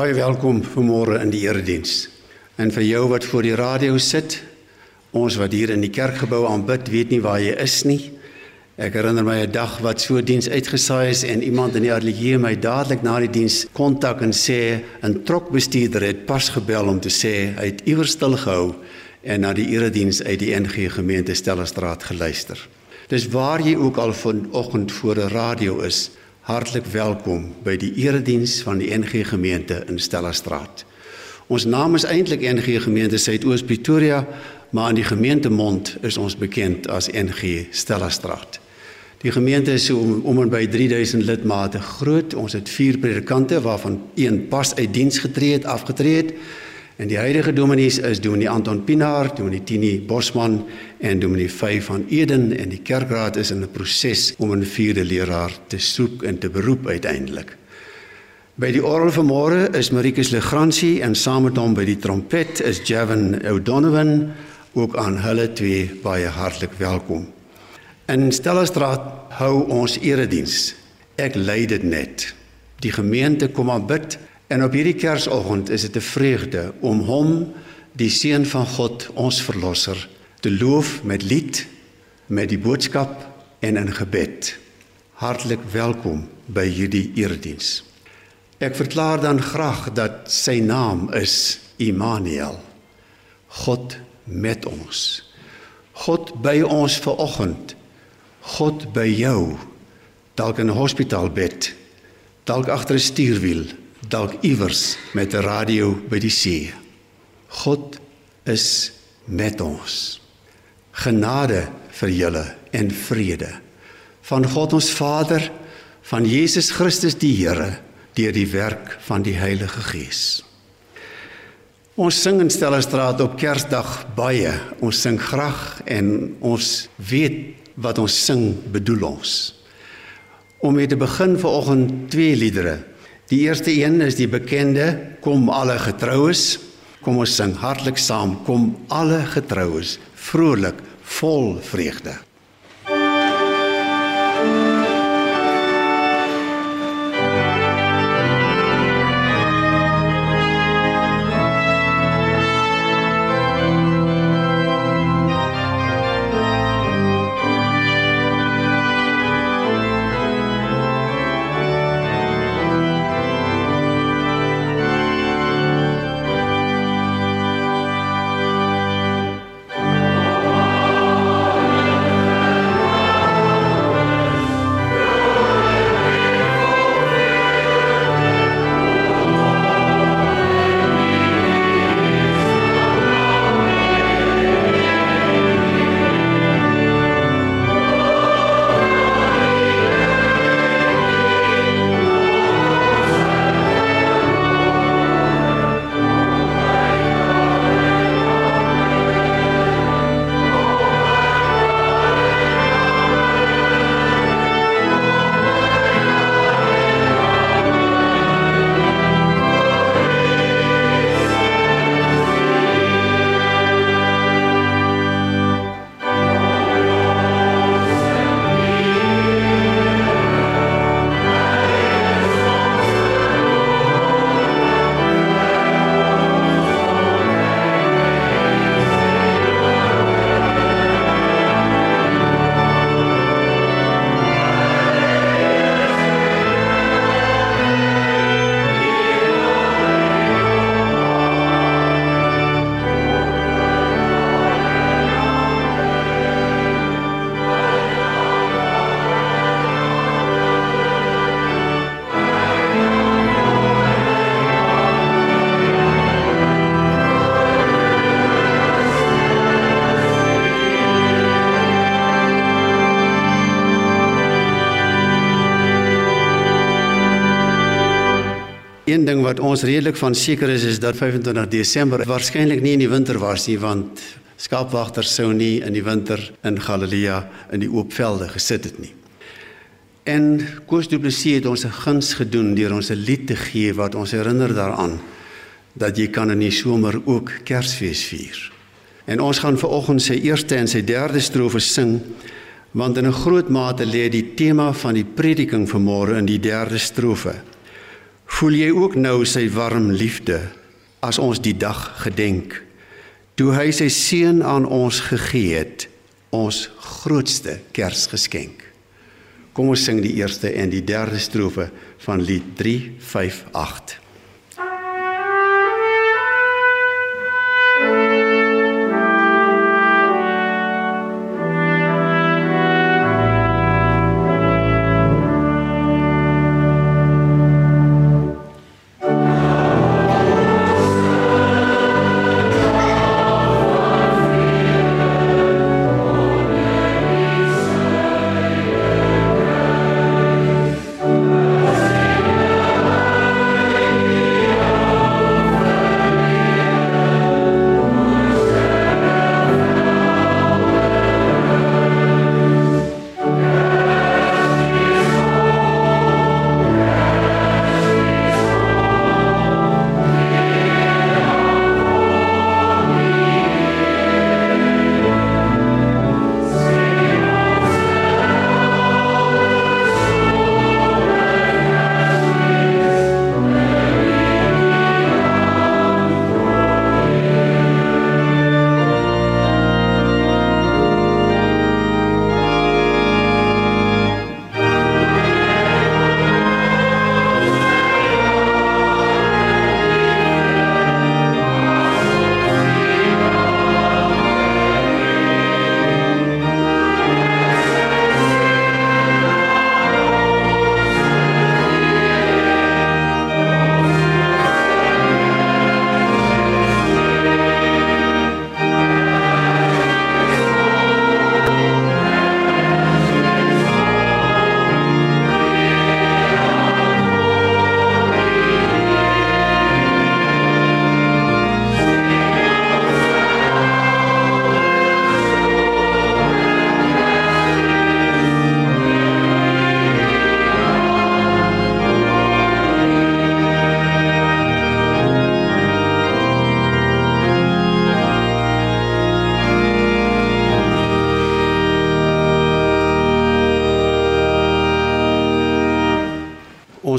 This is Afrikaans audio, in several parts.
Baie welkom vanmôre in die erediens. En vir jou wat voor die radio sit, ons wat hier in die kerkgebou aanbid, weet nie waar jy is nie. Ek herinner my 'n dag wat so diens uitgesaai is en iemand in die ateljee my dadelik na die diens kontak en sê 'n trokbestuurder het pas gebel om te sê hy het iewers stil gehou en na die erediens uit die NG gemeente Stellenstraat geluister. Dis waar jy ook al vanoggend voor 'n radio is, hartlik welkom by die erediens van die NG gemeente in Stellenstraat. Ons naam is eintlik NG gemeente Suidoos Pretoria, maar in die gemeentemond is ons bekend as NG Stellenstraat. Die gemeente is so om, om en by 3000 lidmate groot. Ons het 4 predikante waarvan een pas uit diens getree het, afgetree het. En die huidige dominees is Dominee Anton Pinaar, Dominee Tini Bosman en Dominee Fey van Eden en die kerkraad is in 'n proses om 'n vierde leraar te soek en te beroep uiteindelik. By die orgel vanmôre is Marikus Legrandsie en saam met hom by die trompet is Javin O'Donovan ook aan hulle twee baie hartlik welkom. In Stellenstraat hou ons erediens. Ek lei dit net. Die gemeente kom aan bid en op hierdie Kersoggend is dit 'n vreugde om hom, die seun van God, ons verlosser, te loof met lied, met die boodskap en in gebed. Hartlik welkom by hierdie erediens. Ek verklaar dan graag dat sy naam is Immanuel. God met ons. God by ons ver oggend God by jou dalk in 'n hospitaalbed dalk agter 'n stuurwiel dalk iewers met 'n radio by die see God is met ons genade vir julle en vrede van God ons Vader van Jesus Christus die Here deur die werk van die Heilige Gees Ons sing in Stellenstraat op Kersdag baie. Ons sing graag en ons weet wat ons sing bedoel ons. Om mee te begin vanoggend twee liedere. Die eerste een is die bekende Kom alle getroues. Kom ons sing hartlik saam. Kom alle getroues, vrolik, vol vreugde. Ons redelik van seker is is dat 25 Desember waarskynlik nie in die winter was nie want skaapwagters sou nie in die winter in Galilea in die oop velde gesit het nie. En Koos Du Plessis het ons 'n guns gedoen deur ons 'n lied te gee wat ons herinner daaraan dat jy kan in die somer ook Kersfees vier. En ons gaan veraloggend sy eerste en sy derde strofe sing want in 'n groot mate lê die tema van die prediking vanmôre in die derde strofe. Voel jy ook nou sy warm liefde as ons die dag gedenk toe hy sy seun aan ons gegee het, ons grootste Kersgeskenk. Kom ons sing die eerste en die derde strofe van lied 358.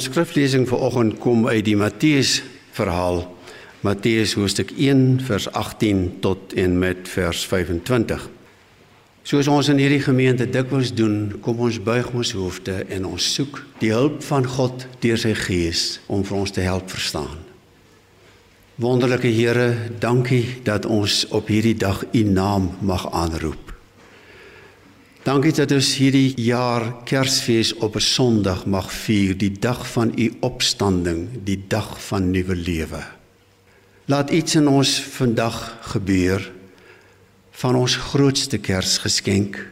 Ons skriflesing vir oggend kom uit die Matteus verhaal. Matteus hoofstuk 1 vers 18 tot en met vers 25. Soos ons in hierdie gemeente dikwels doen, kom ons buig ons hoofde en ons soek die hulp van God deur sy Gees om vir ons te help verstaan. Wonderlike Here, dankie dat ons op hierdie dag U naam mag aanroep. Dankie dat ons hierdie jaar Kersfees op 'n Sondag mag vier, die dag van u opstanding, die dag van nuwe lewe. Laat iets in ons vandag gebeur van ons grootste Kersgeskenk.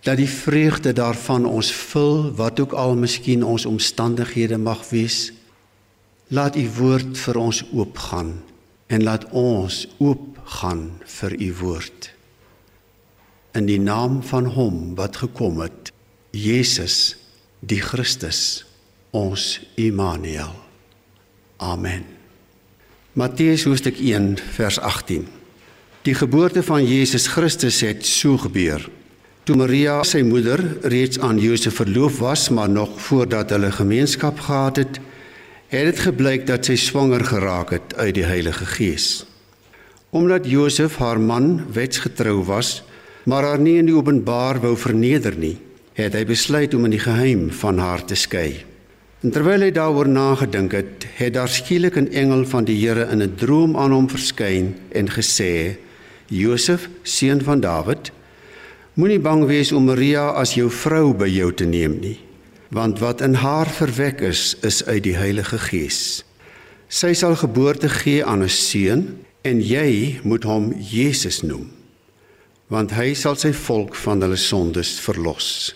Dat die vreugde daarvan ons vul, wat ook al miskien ons omstandighede mag wees. Laat u woord vir ons oopgaan en laat ons oopgaan vir u woord in die naam van hom wat gekom het Jesus die Christus ons Immanuel. Amen. Matteus hoofstuk 1 vers 18 Die geboorte van Jesus Christus het so gebeur. Toe Maria sy moeder reeds aan Josef verloof was maar nog voordat hulle gemeenskap gehad het het dit gebleik dat sy swanger geraak het uit die Heilige Gees. Omdat Josef haar man wetsgetrou was maar haar nie in die openbaar wou verneder nie, het hy besluit om in die geheim van haar te skei. En terwyl hy daaroor nagedink het, het daar skielik 'n engel van die Here in 'n droom aan hom verskyn en gesê: "Josef, seun van Dawid, moenie bang wees om Maria as jou vrou by jou te neem nie, want wat in haar verwek is, is uit die Heilige Gees. Sy sal geboorte gee aan 'n seun en jy moet hom Jesus noem." Want hy sal sy volk van hulle sondes verlos.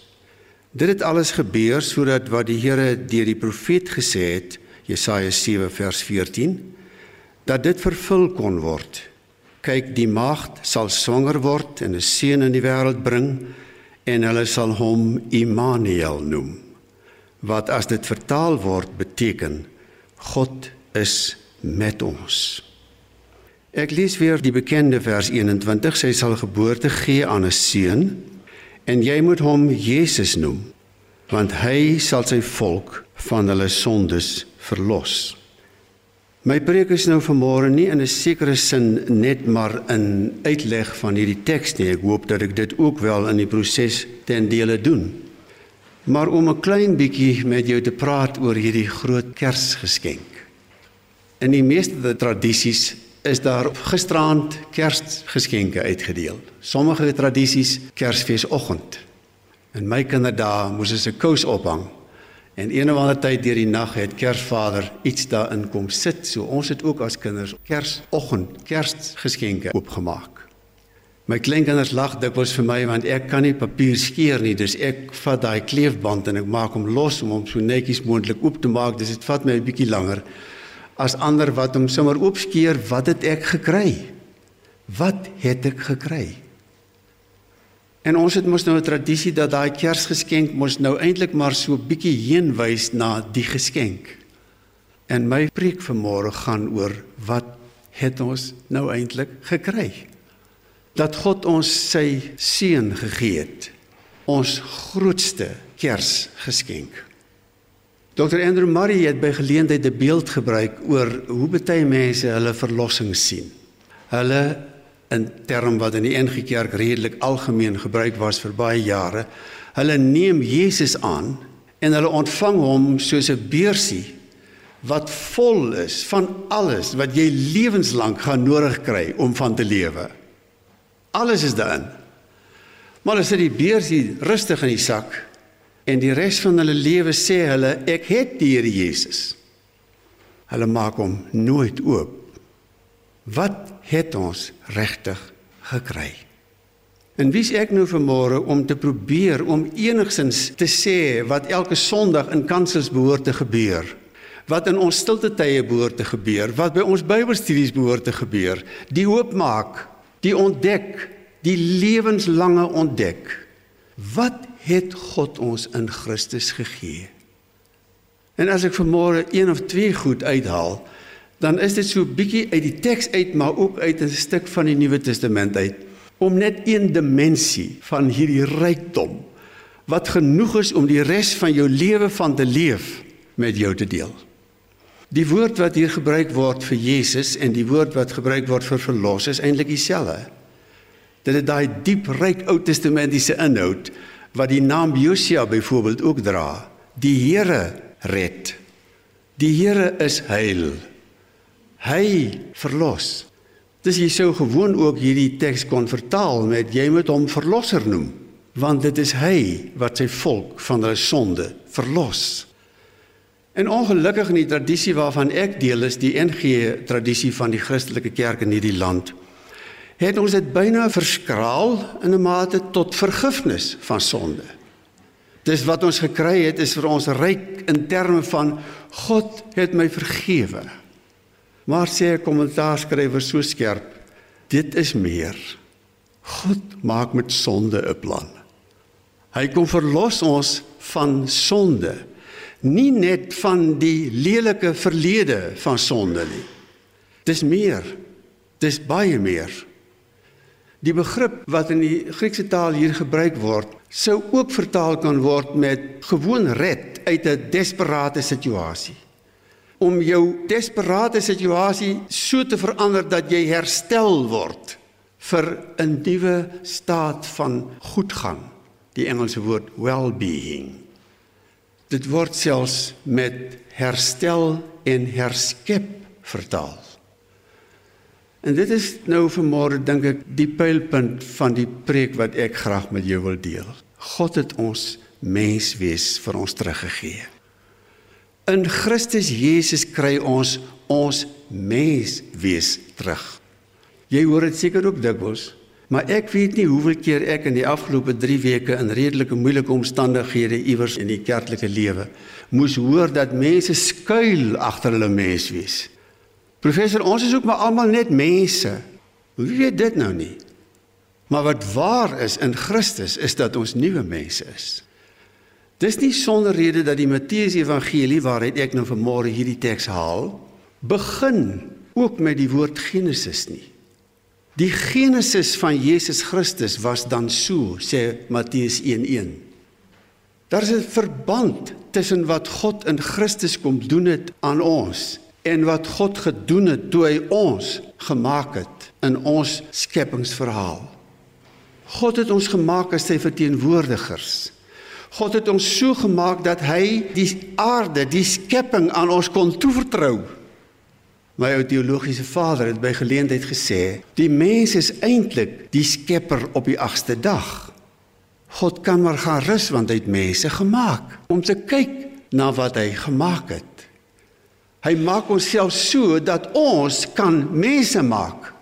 Dit het alles gebeur sodat wat die Here deur die profeet gesê het, Jesaja 7 vers 14, dat dit vervul kon word. Kyk, die maagd sal swanger word en 'n seun in die wêreld bring en hulle sal hom Immanuel noem. Wat as dit vertaal word beteken God is met ons. Ek lees weer die bekende vers 21. Sy sal geboorte gee aan 'n seun en jy moet hom Jesus noem, want hy sal sy volk van hulle sondes verlos. My preek is nou vanmôre nie in 'n sekere sin net maar in uitleg van hierdie teks nie. Ek hoop dat ek dit ook wel in die proses ten dele doen. Maar om 'n klein bietjie met jou te praat oor hierdie groot Kersgeskenk. In die meeste tradisies is daar gisteraand Kersgeskenke uitgedeel. Sommige tradisies Kersfeesoggend. In my kinderdae moes ons 'n kous ophang en een of ander tyd deur die nag het Kersvader iets daarin kom sit. So ons het ook as kinders Kersoggend Kersgeskenke oopgemaak. My kleinkinders lag dikwels vir my want ek kan nie papier skeer nie. Dus ek vat daai kleefband en ek maak hom los om hom so netjies moontlik oop te maak. Dis dit vat my 'n bietjie langer as ander wat hom sommer oopskeer, wat het ek gekry? Wat het ek gekry? En ons het mos nou 'n tradisie dat daai Kersgeskenk mos nou eintlik maar so bietjie heenwys na die geskenk. En my preek vanmôre gaan oor wat het ons nou eintlik gekry? Dat God ons sy seun gegee het. Ons grootste Kersgeskenk. Dr Andrew Murray het by geleentheid 'n beeld gebruik oor hoe baie mense hulle verlossing sien. Hulle in term wat in die NG Kerk redelik algemeen gebruik was vir baie jare, hulle neem Jesus aan en hulle ontvang hom soos 'n beursie wat vol is van alles wat jy lewenslank gaan nodig kry om van te lewe. Alles is daarin. Maar as jy die beursie rustig in die sak en die res van hulle lewe sê hulle ek het die Here Jesus. Hulle maak hom nooit oop. Wat het ons regtig gekry? En wie's ek nou vanmôre om te probeer om enigsins te sê wat elke Sondag in kansels behoort te gebeur? Wat in ons stilte tye behoort te gebeur? Wat by ons Bybelstudies behoort te gebeur? Die hoop maak, die ontdek, die lewenslange ontdek. Wat het God ons in Christus gegee. En as ek vanmôre een of twee goed uithaal, dan is dit so bietjie uit die teks uit, maar ook uit 'n stuk van die Nuwe Testament uit om net een dimensie van hierdie rykdom wat genoeg is om die res van jou lewe van te leef met jou te deel. Die woord wat hier gebruik word vir Jesus en die woord wat gebruik word vir verlos is eintlik dieselfde. Dit het daai diep ryk Ou Testamentiese inhoud wat die naam Josia byvoorbeeld ook dra. Die Here red. Die Here is heil. Hy verlos. Dis jy sou gewoon ook hierdie teks kon vertaal met jy moet hom verlosser noem, want dit is hy wat sy volk van hulle sonde verlos. En ongelukkig in die tradisie waarvan ek deel is, die NG tradisie van die Christelike kerk in hierdie land, het ons dit byna verskraal in 'n mate tot vergifnis van sonde. Dis wat ons gekry het is vir ons ryk in terme van God het my vergewe. Maar sê 'n kommentaarskrywer so skerp, dit is meer. God maak met sonde 'n plan. Hy kom verlos ons van sonde, nie net van die lelike verlede van sonde nie. Dis meer. Dis baie meer. Die begrip wat in die Griekse taal hier gebruik word, sou ook vertaal kan word met gewoon red uit 'n desperate situasie. Om jou desperate situasie so te verander dat jy herstel word vir 'n nuwe staat van goedgang. Die Engelse woord well-being. Dit word selfs met herstel en herskep vertaal. En dit is nou vanmôre dink ek die pylpunt van die preek wat ek graag met jou wil deel. God het ons menswees vir ons teruggegee. In Christus Jesus kry ons ons menswees terug. Jy hoor dit seker ook dikwels, maar ek weet nie hoeveel keer ek in die afgelope 3 weke in redelike moeilike omstandighede iewers in die kerklike lewe moes hoor dat mense skuil agter hulle menswees. Professor, ons is ook maar almal net mense. Hoe weet dit nou nie? Maar wat waar is in Christus is dat ons nuwe mense is. Dis nie sonder rede dat die Matteus Evangelie waaruit ek nou vanmôre hierdie teks haal, begin ook met die woord Genesis nie. Die Genesis van Jesus Christus was dan so, sê Matteus 1:1. Daar's 'n verband tussen wat God in Christus kom doen het aan ons en wat God gedoen het toe hy ons gemaak het in ons skepingsverhaal. God het ons gemaak as sy verteenwoordigers. God het ons so gemaak dat hy die aarde, die skepping aan ons kon toevertrou. My ou teologiese vader het by geleentheid gesê, die mens is eintlik die skepper op die 8ste dag. God kan maar gaan rus want hy het mense gemaak om te kyk na wat hy gemaak het. Hy maak ons self so dat ons kan mense maak.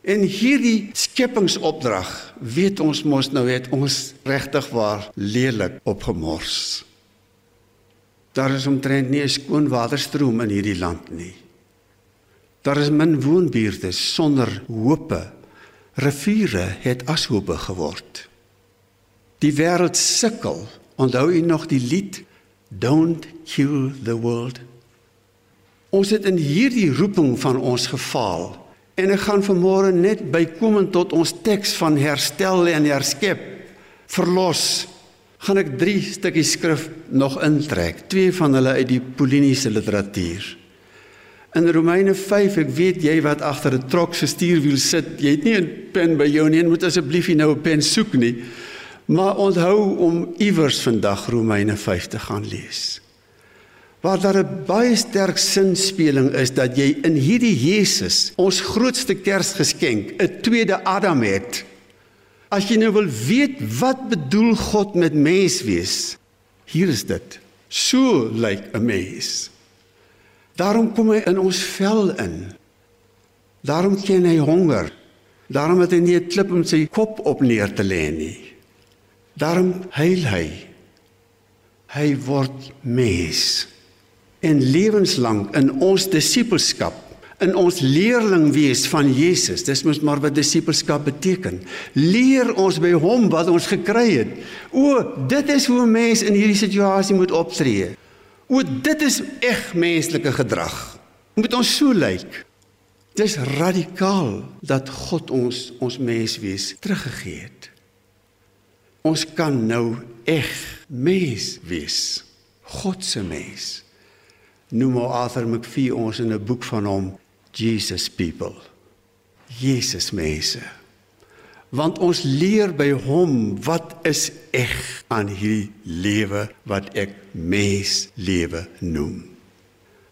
En hierdie skepingsopdrag, weet ons mos nou het ons regtig waar lelik opgemors. Daar is omtrent nie 'n skoon waterstroom in hierdie land nie. Daar is min woonbuurte sonder hope. Riviere het ashope geword. Die wêreld sukkel. Onthou u nog die lied Don't kill the world? Ons het in hierdie roeping van ons gefaal En ek gaan vanmôre net bykomend tot ons teks van herstel en herskep verlos gaan ek 3 stukkies skrif nog intrek, twee van hulle uit die Pauliniese literatuur. In Romeine 5, ek weet jy wat agter 'n trok se stuurwiel sit, jy het nie 'n pen by jou nie, moet asseblief nie nou 'n pen soek nie. Maar onthou om iewers vandag Romeine 5 te gaan lees waar daar 'n baie sterk sinspeling is dat jy in hierdie Jesus, ons grootste Kersgeskenk, 'n tweede Adam het. As jy nou wil weet wat bedoel God met mens wees, hier is dit. So lyk like 'n mens. Daarom kom hy in ons vel in. Daarom ken hy honger. Daarom het hy nie 'n klip om sy kop op neer te lê nie. Daarom heil hy. Hy word mens en lewenslang in ons disippelskap in ons leerling wees van Jesus. Dis mos maar wat disippelskap beteken. Leer ons by hom wat ons gekry het. O, dit is hoe 'n mens in hierdie situasie moet optree. O, dit is eg menslike gedrag. Moet ons so lyk. Dis radikaal dat God ons ons menswees teruggegee het. Ons kan nou eg mens wees. God se mens noem Arthur McPhee ons in 'n boek van hom Jesus people. Jesus mense. Want ons leer by hom wat is eg aan hierdie lewe wat ek mens lewe noem.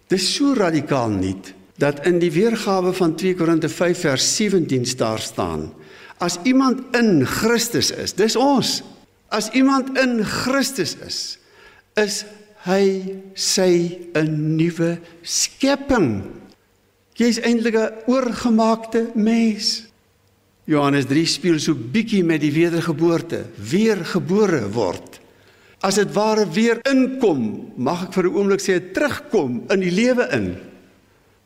Dis so radikaal nie dat in die weergawe van 2 Korinte 5 vers 17 daar staan as iemand in Christus is, dis ons. As iemand in Christus is, is hy sy 'n nuwe skepping. Jy's eintlik 'n oorgemaakte mens. Johannes 3 speel so bietjie met die wedergeboorte, weergebore word. As dit ware weer inkom, mag ek vir 'n oomblik sê terugkom in die lewe in.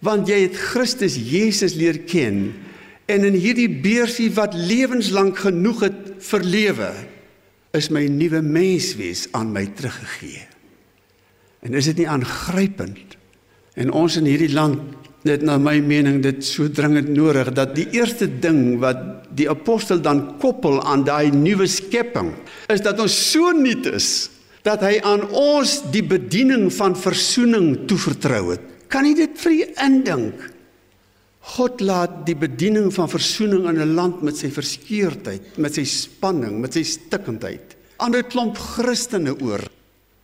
Want jy het Christus Jesus leer ken en in hierdie beursie wat lewenslank genoeg het vir lewe, is my nuwe menswees aan my teruggegee. En is dit nie aangrypend? En ons in hierdie land net na my mening dit so dringend nodig dat die eerste ding wat die apostel dan koppel aan daai nuwe skepping is dat ons so nuut is dat hy aan ons die bediening van verzoening toevertrou het. Kan jy dit vir u indink? God laat die bediening van verzoening in 'n land met sy verskeurdheid, met sy spanning, met sy stikkindheid aan 'n klomp Christene oor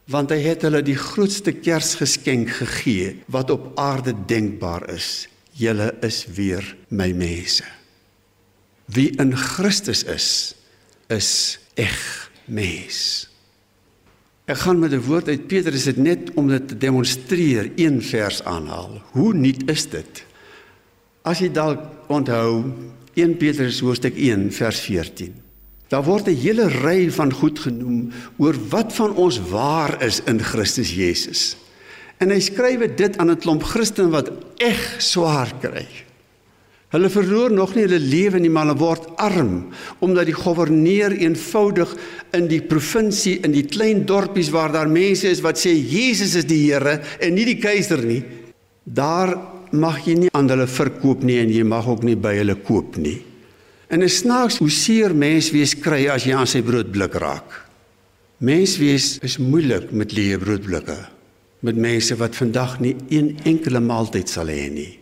want hy het hulle die grootste kersgeskenk gegee wat op aarde denkbaar is. Julle is weer my mense. Wie in Christus is, is eg mens. Ek gaan met 'n woord uit Petrus dit net om dit te demonstreer, een vers aanhaal. Hoe nuut is dit? As jy dalk onthou 1 Petrus hoofstuk 1 vers 14. Daar word 'n hele ry van goed genoem oor wat van ons waar is in Christus Jesus. En hy skryf dit aan 'n klomp Christene wat eg swaar kry. Hulle verloor nog nie hulle lewe nie, maar hulle word arm omdat die goewerneur eenvoudig in die provinsie in die klein dorpies waar daar mense is wat sê Jesus is die Here en nie die keiser nie. Daar mag jy nie aan hulle verkoop nie en jy mag ook nie by hulle koop nie. En 'n snaaks hoe seer mens wees kry as jy aan sy broodblik raak. Menswees is moeilik met leë broodblikke. Met mense wat vandag nie een enkele maaltyd sal hê nie.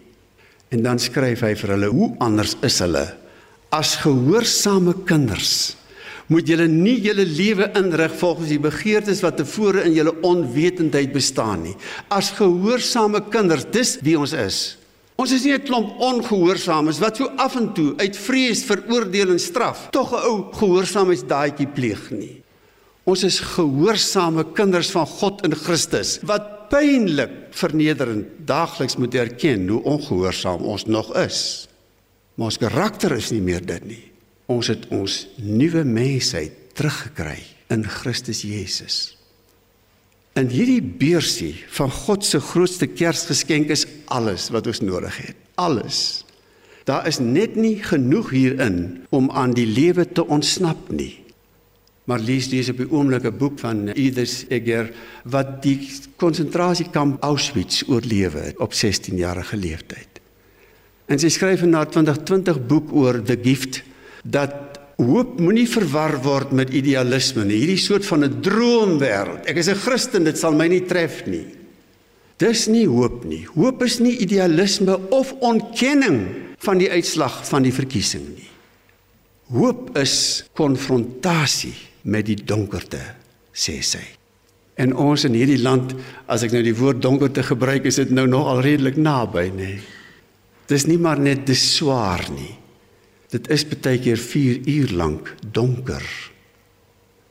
En dan skryf hy vir hulle: "Hoe anders is hulle as gehoorsame kinders?" moet julle nie julle lewe inrig volgens die begeertes wat tevore in julle onwetendheid bestaan nie. As gehoorsame kinders, dis wie ons is. Ons is nie 'n klomp ongehoorsaames wat so af en toe uit vrees vir oordeel en straf tog 'n ou gehoorsaamheidsdaadjie pleeg nie. Ons is gehoorsame kinders van God in Christus wat pynlik vernederend daagliks moet erken hoe ongehoorsaam ons nog is. Maar ons karakter is nie meer dit nie. Ons het ons nuwe mensheid teruggekry in Christus Jesus. In hierdie beursie van God se grootste Kersgeskenk is alles wat ons nodig het. Alles. Daar is net nie genoeg hierin om aan die lewe te ontsnap nie. Maar lees dis op die oomblik 'n boek van Edith Eger wat die konsentrasiekamp Auschwitz oorlewe het op 16 jarige leeftyd. En sy skryf in haar 2020 boek oor The Gift dat hoop moenie verwar word met idealisme nie. Hierdie soort van 'n droomwêreld. Ek is 'n Christen, dit sal my nie tref nie. Dis nie hoop nie. Hoop is nie idealisme of ontkenning van die uitslag van die verkiesing nie. Hoop is konfrontasie met die donkerte, sê sy. En ons in hierdie land, as ek nou die woord donkerte gebruik, is dit nou nog al redelik naby, nê. Dis nie maar net dis swaar nie. Dit is baie keer 4 uur lank donker.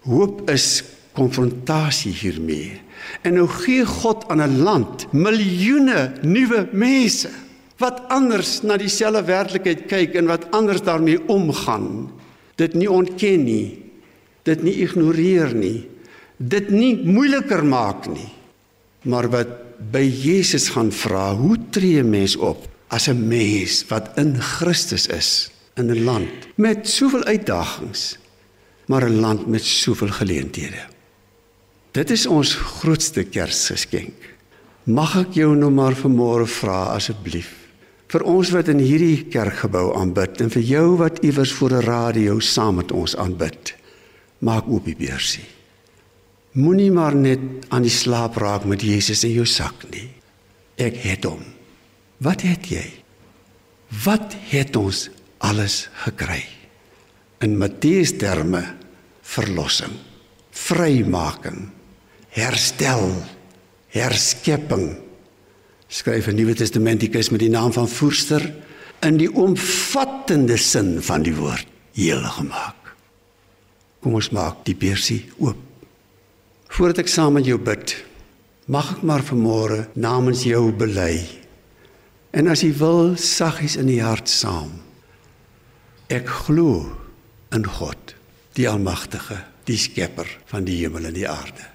Hoop is konfrontasie hiermee. En nou gee God aan 'n land miljoene nuwe mense wat anders na dieselfde werklikheid kyk en wat anders daarmee omgaan. Dit nie ontken nie. Dit nie ignoreer nie. Dit nie moeiliker maak nie. Maar wat by Jesus gaan vra, hoe tree 'n mens op as 'n mens wat in Christus is? in 'n land met soveel uitdagings, maar 'n land met soveel geleenthede. Dit is ons grootste Kersgeskenk. Mag ek jou nou maar vanmôre vra asseblief vir ons wat in hierdie kerkgebou aanbid en vir jou wat iewers voor 'n radio saam met ons aanbid. Maak oop die beursie. Moenie maar net aan die slaap raak met Jesus in jou sak nie. Ek het hom. Wat het jy? Wat het ons alles gekry. In Matteus terme verlossing, vrymaking, herstel, herskepping. Skryf 'n Nuwe Testamentikus met die naam van Voorster in die omvattende sin van die woord heel gemaak. Kom ons maak die beursie oop. Voordat ek saam met jou bid, mag ek maar vanmôre namens jou bely. En as jy wil, saggies in die hart saam. Ek glo in God, die Almagtige, die Skepper van die hemel en die aarde.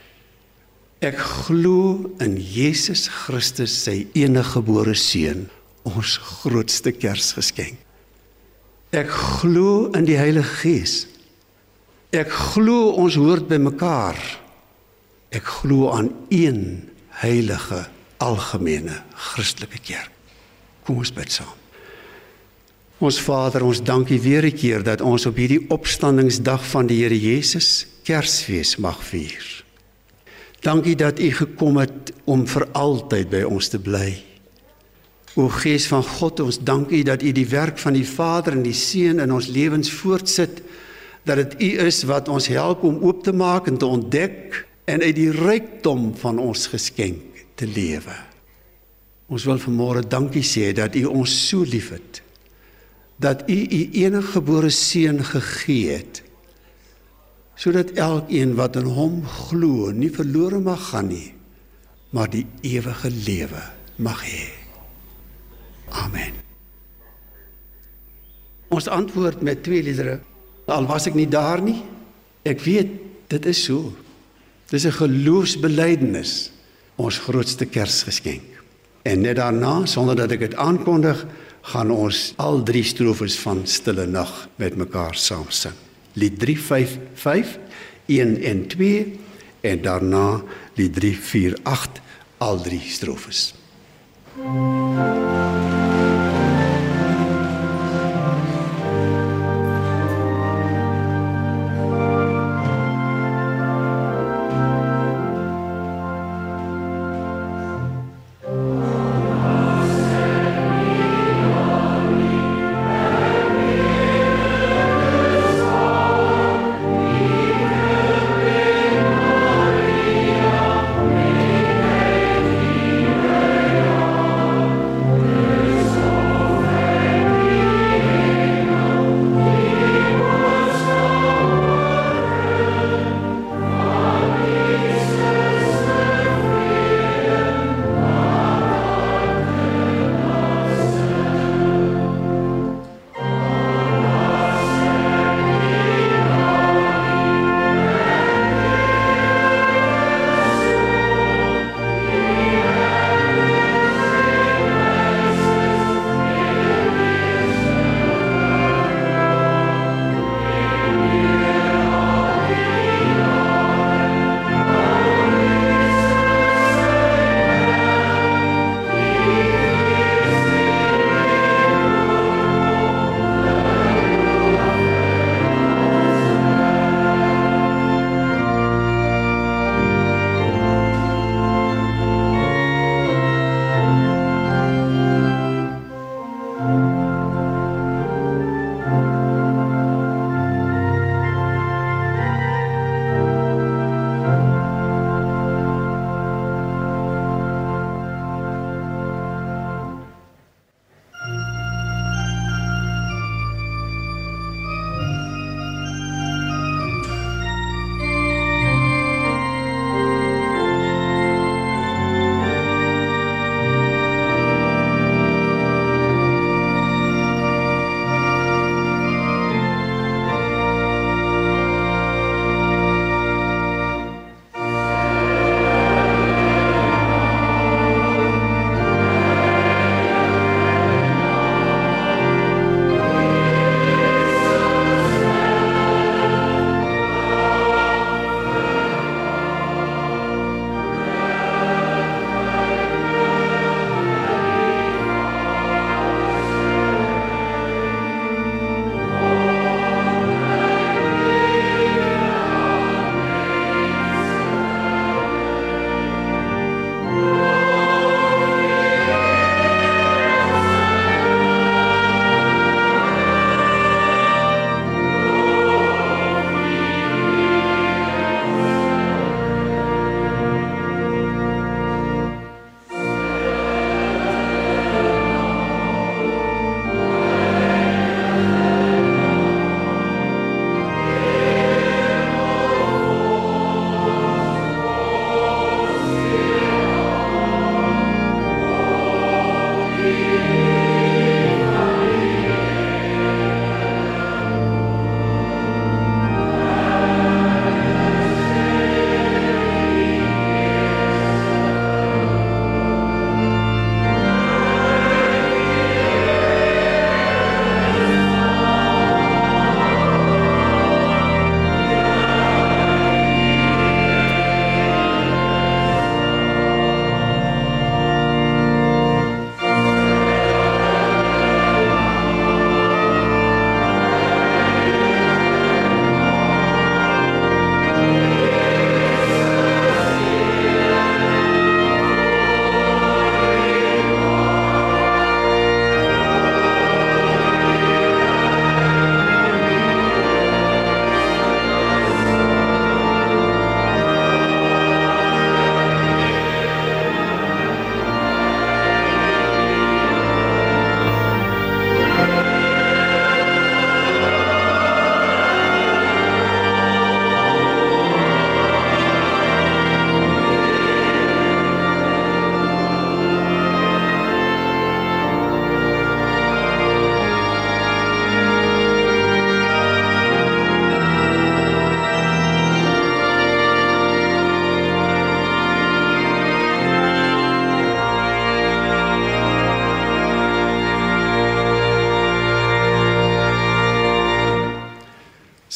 Ek glo in Jesus Christus, sy eniggebore seun, ons grootste Kersgeskenk. Ek glo in die Heilige Gees. Ek glo ons hoort by mekaar. Ek glo aan een heilige algemene Christelike kerk. Kom ons bid saam. Ons Vader, ons dankie weer 'n keer dat ons op hierdie opstandingsdag van die Here Jesus Kersfees mag vier. Dankie dat U gekom het om vir altyd by ons te bly. O Gees van God, ons dankie dat U die werk van die Vader en die Seun in ons lewens voortsit, dat dit U is wat ons help om oop te maak en te ontdek en uit die rykdom van ons geskenk te lewe. Ons wil vanmôre dankie sê dat U ons so liefhet dat u u enige gebore seun gegee het sodat elkeen wat in hom glo nie verlore mag gaan nie maar die ewige lewe mag hê. Amen. Ons antwoord met twee liedere. Al was ek nie daar nie, ek weet dit is so. Dis 'n geloofsbelijdenis, ons grootste Kersgeskenk. En net daarna, sonder dat ek dit aankondig, gaan ons al drie strofes van Stille Nag met mekaar saam sing. Lied 355 1 en 2 en daarna lied 348 al drie strofes. Thank you.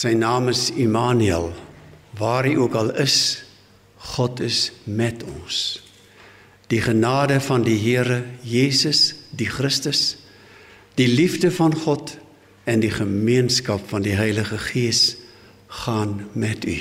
Sy naam is Immanuel. Waar hy ook al is, God is met ons. Die genade van die Here Jesus, die Christus, die liefde van God en die gemeenskap van die Heilige Gees gaan met u.